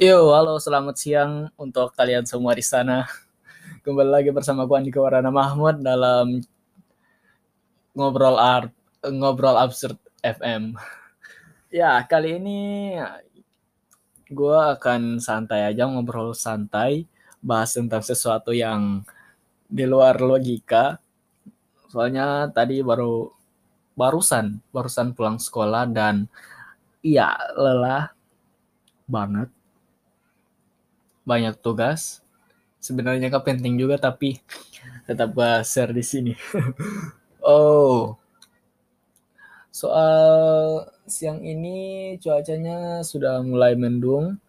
Yo, halo, selamat siang untuk kalian semua di sana. Kembali lagi bersama gue Andika Warana Mahmud dalam ngobrol art, ngobrol absurd FM. Ya, kali ini gue akan santai aja ngobrol santai, bahas tentang sesuatu yang di luar logika. Soalnya tadi baru barusan barusan pulang sekolah dan iya lelah banget banyak tugas. Sebenarnya kan penting juga tapi tetap gue share di sini. oh. Soal siang ini cuacanya sudah mulai mendung.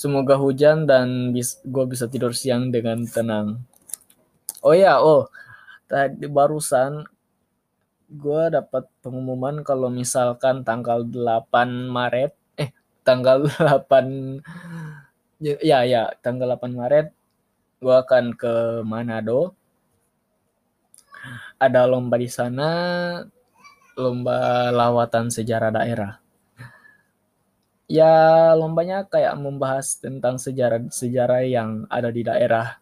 Semoga hujan dan bis, gue bisa tidur siang dengan tenang. Oh ya, oh tadi barusan gue dapat pengumuman kalau misalkan tanggal 8 Maret tanggal 8 ya ya tanggal 8 Maret gue akan ke Manado. Ada lomba di sana lomba lawatan sejarah daerah. Ya lombanya kayak membahas tentang sejarah-sejarah yang ada di daerah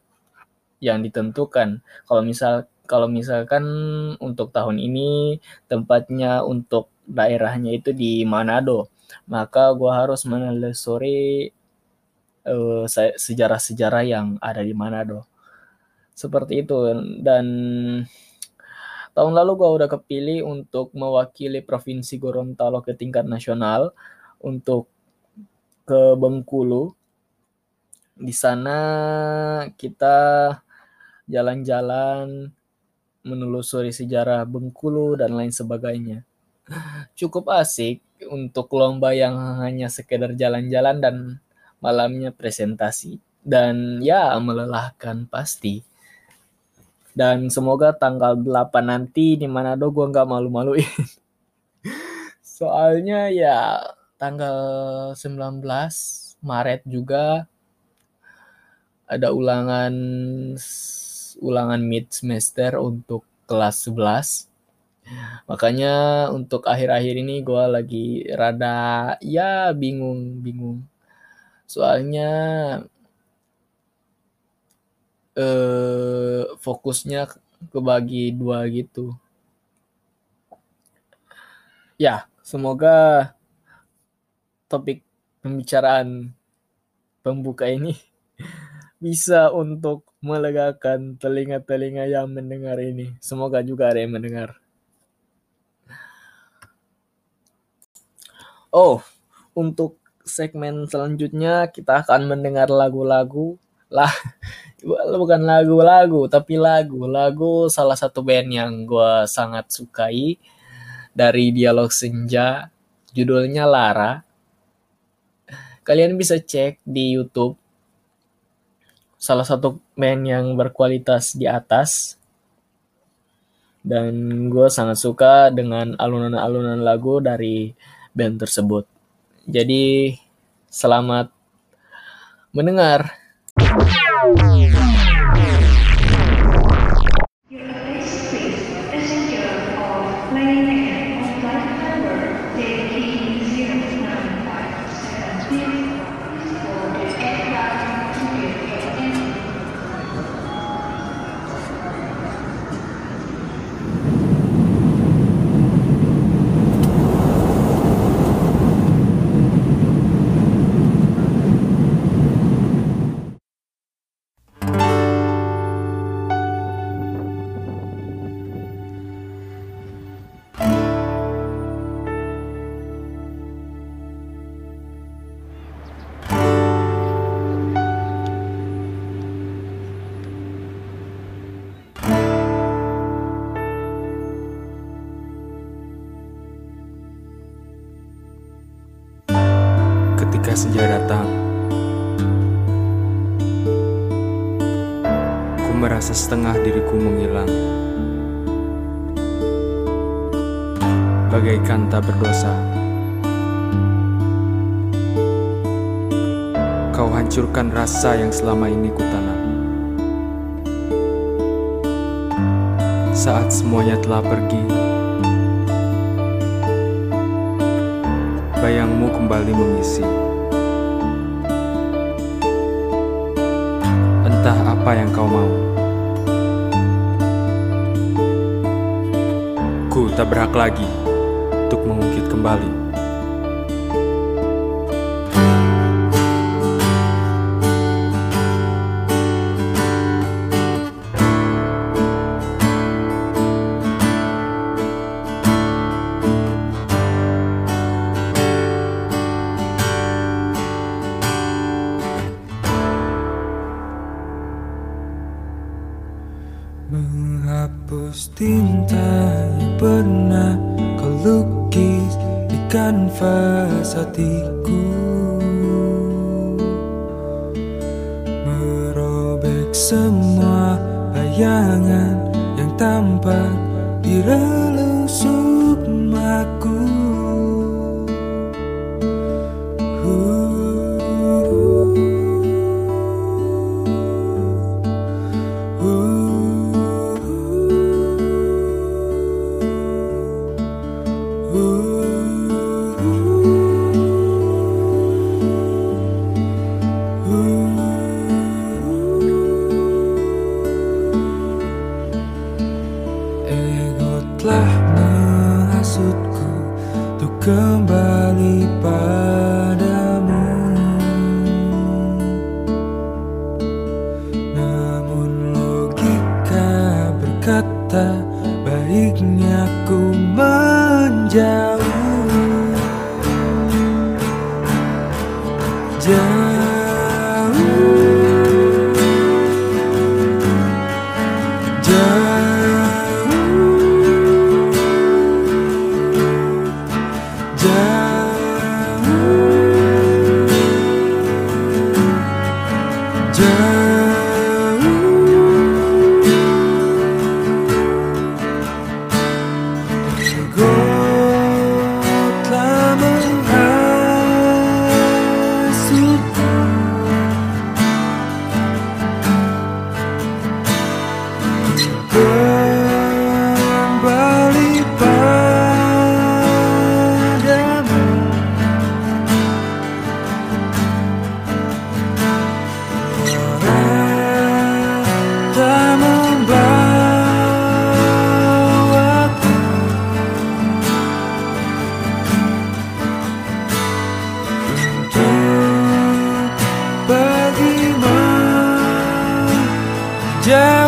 yang ditentukan. Kalau misal kalau misalkan untuk tahun ini tempatnya untuk daerahnya itu di Manado maka gue harus menelusuri uh, sejarah-sejarah yang ada di Manado. Seperti itu dan tahun lalu gue udah kepilih untuk mewakili provinsi Gorontalo ke tingkat nasional untuk ke Bengkulu. Di sana kita jalan-jalan menelusuri sejarah Bengkulu dan lain sebagainya. Cukup asik untuk lomba yang hanya sekedar jalan-jalan dan malamnya presentasi. Dan ya melelahkan pasti. Dan semoga tanggal 8 nanti di Manado gue nggak malu-maluin. Soalnya ya tanggal 19 Maret juga ada ulangan ulangan mid semester untuk kelas 11 Makanya untuk akhir-akhir ini gue lagi rada ya bingung-bingung. Soalnya eh, fokusnya kebagi dua gitu. Ya, semoga topik pembicaraan pembuka ini bisa untuk melegakan telinga-telinga yang mendengar ini. Semoga juga ada yang mendengar. Oh, untuk segmen selanjutnya kita akan mendengar lagu-lagu. Lah bukan lagu-lagu tapi lagu lagu salah satu band yang gue sangat sukai dari dialog senja. Judulnya Lara. Kalian bisa cek di YouTube. Salah satu band yang berkualitas di atas. Dan gue sangat suka dengan alunan-alunan lagu dari band tersebut. Jadi selamat mendengar. Senja datang. Ku merasa setengah diriku menghilang. Bagaikan tak berdosa. Kau hancurkan rasa yang selama ini kutanam Saat semuanya telah pergi Bayangmu kembali mengisi apa yang kau mau. Ku tak berhak lagi untuk mengungkit kembali. Menghapus tinta yang pernah kau lukis di kanvas hatiku. Merobek semua bayangan yang tampak di relung sukmaku Baiknya ku menjauh. Jauh. Jauh. Jauh menjauh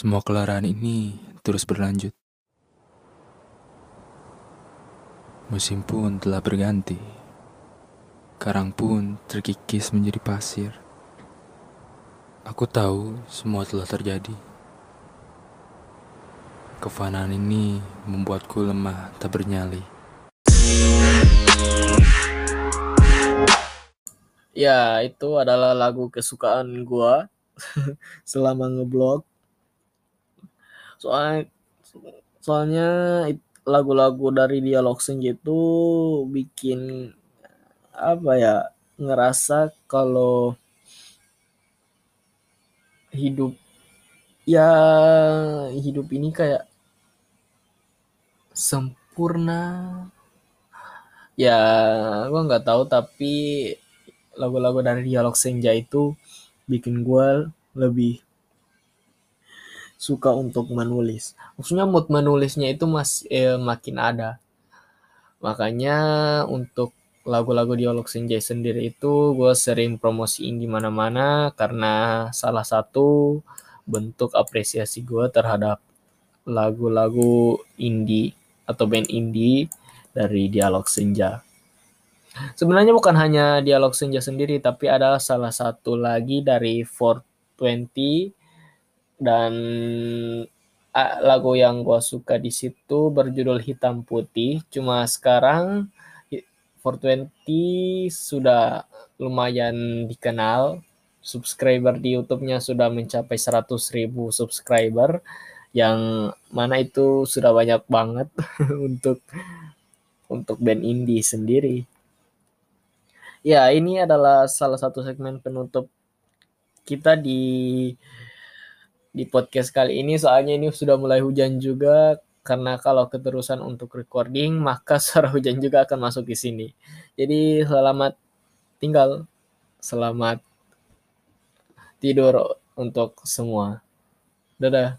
Semua kelarahan ini terus berlanjut. Musim pun telah berganti. Karang pun terkikis menjadi pasir. Aku tahu semua telah terjadi. Kefanaan ini membuatku lemah tak bernyali. Ya, itu adalah lagu kesukaan gua selama ngeblog. Soalnya soalnya lagu-lagu dari Dialog Senja itu bikin apa ya ngerasa kalau hidup ya hidup ini kayak sempurna. Ya gua nggak tahu tapi lagu-lagu dari Dialog Senja itu bikin gua lebih suka untuk menulis. Maksudnya mood menulisnya itu mas eh, makin ada. Makanya untuk lagu-lagu Dialog Senja sendiri itu gue sering promosiin di mana-mana karena salah satu bentuk apresiasi gue terhadap lagu-lagu indie atau band indie dari Dialog Senja. Sebenarnya bukan hanya Dialog Senja sendiri, tapi ada salah satu lagi dari 420 dan lagu yang gue suka di situ berjudul Hitam Putih. Cuma sekarang 420 sudah lumayan dikenal. Subscriber di YouTube-nya sudah mencapai 100 ribu subscriber yang mana itu sudah banyak banget untuk untuk band indie sendiri. Ya, ini adalah salah satu segmen penutup kita di di podcast kali ini soalnya ini sudah mulai hujan juga karena kalau keterusan untuk recording maka suara hujan juga akan masuk di sini. Jadi selamat tinggal, selamat tidur untuk semua. Dadah.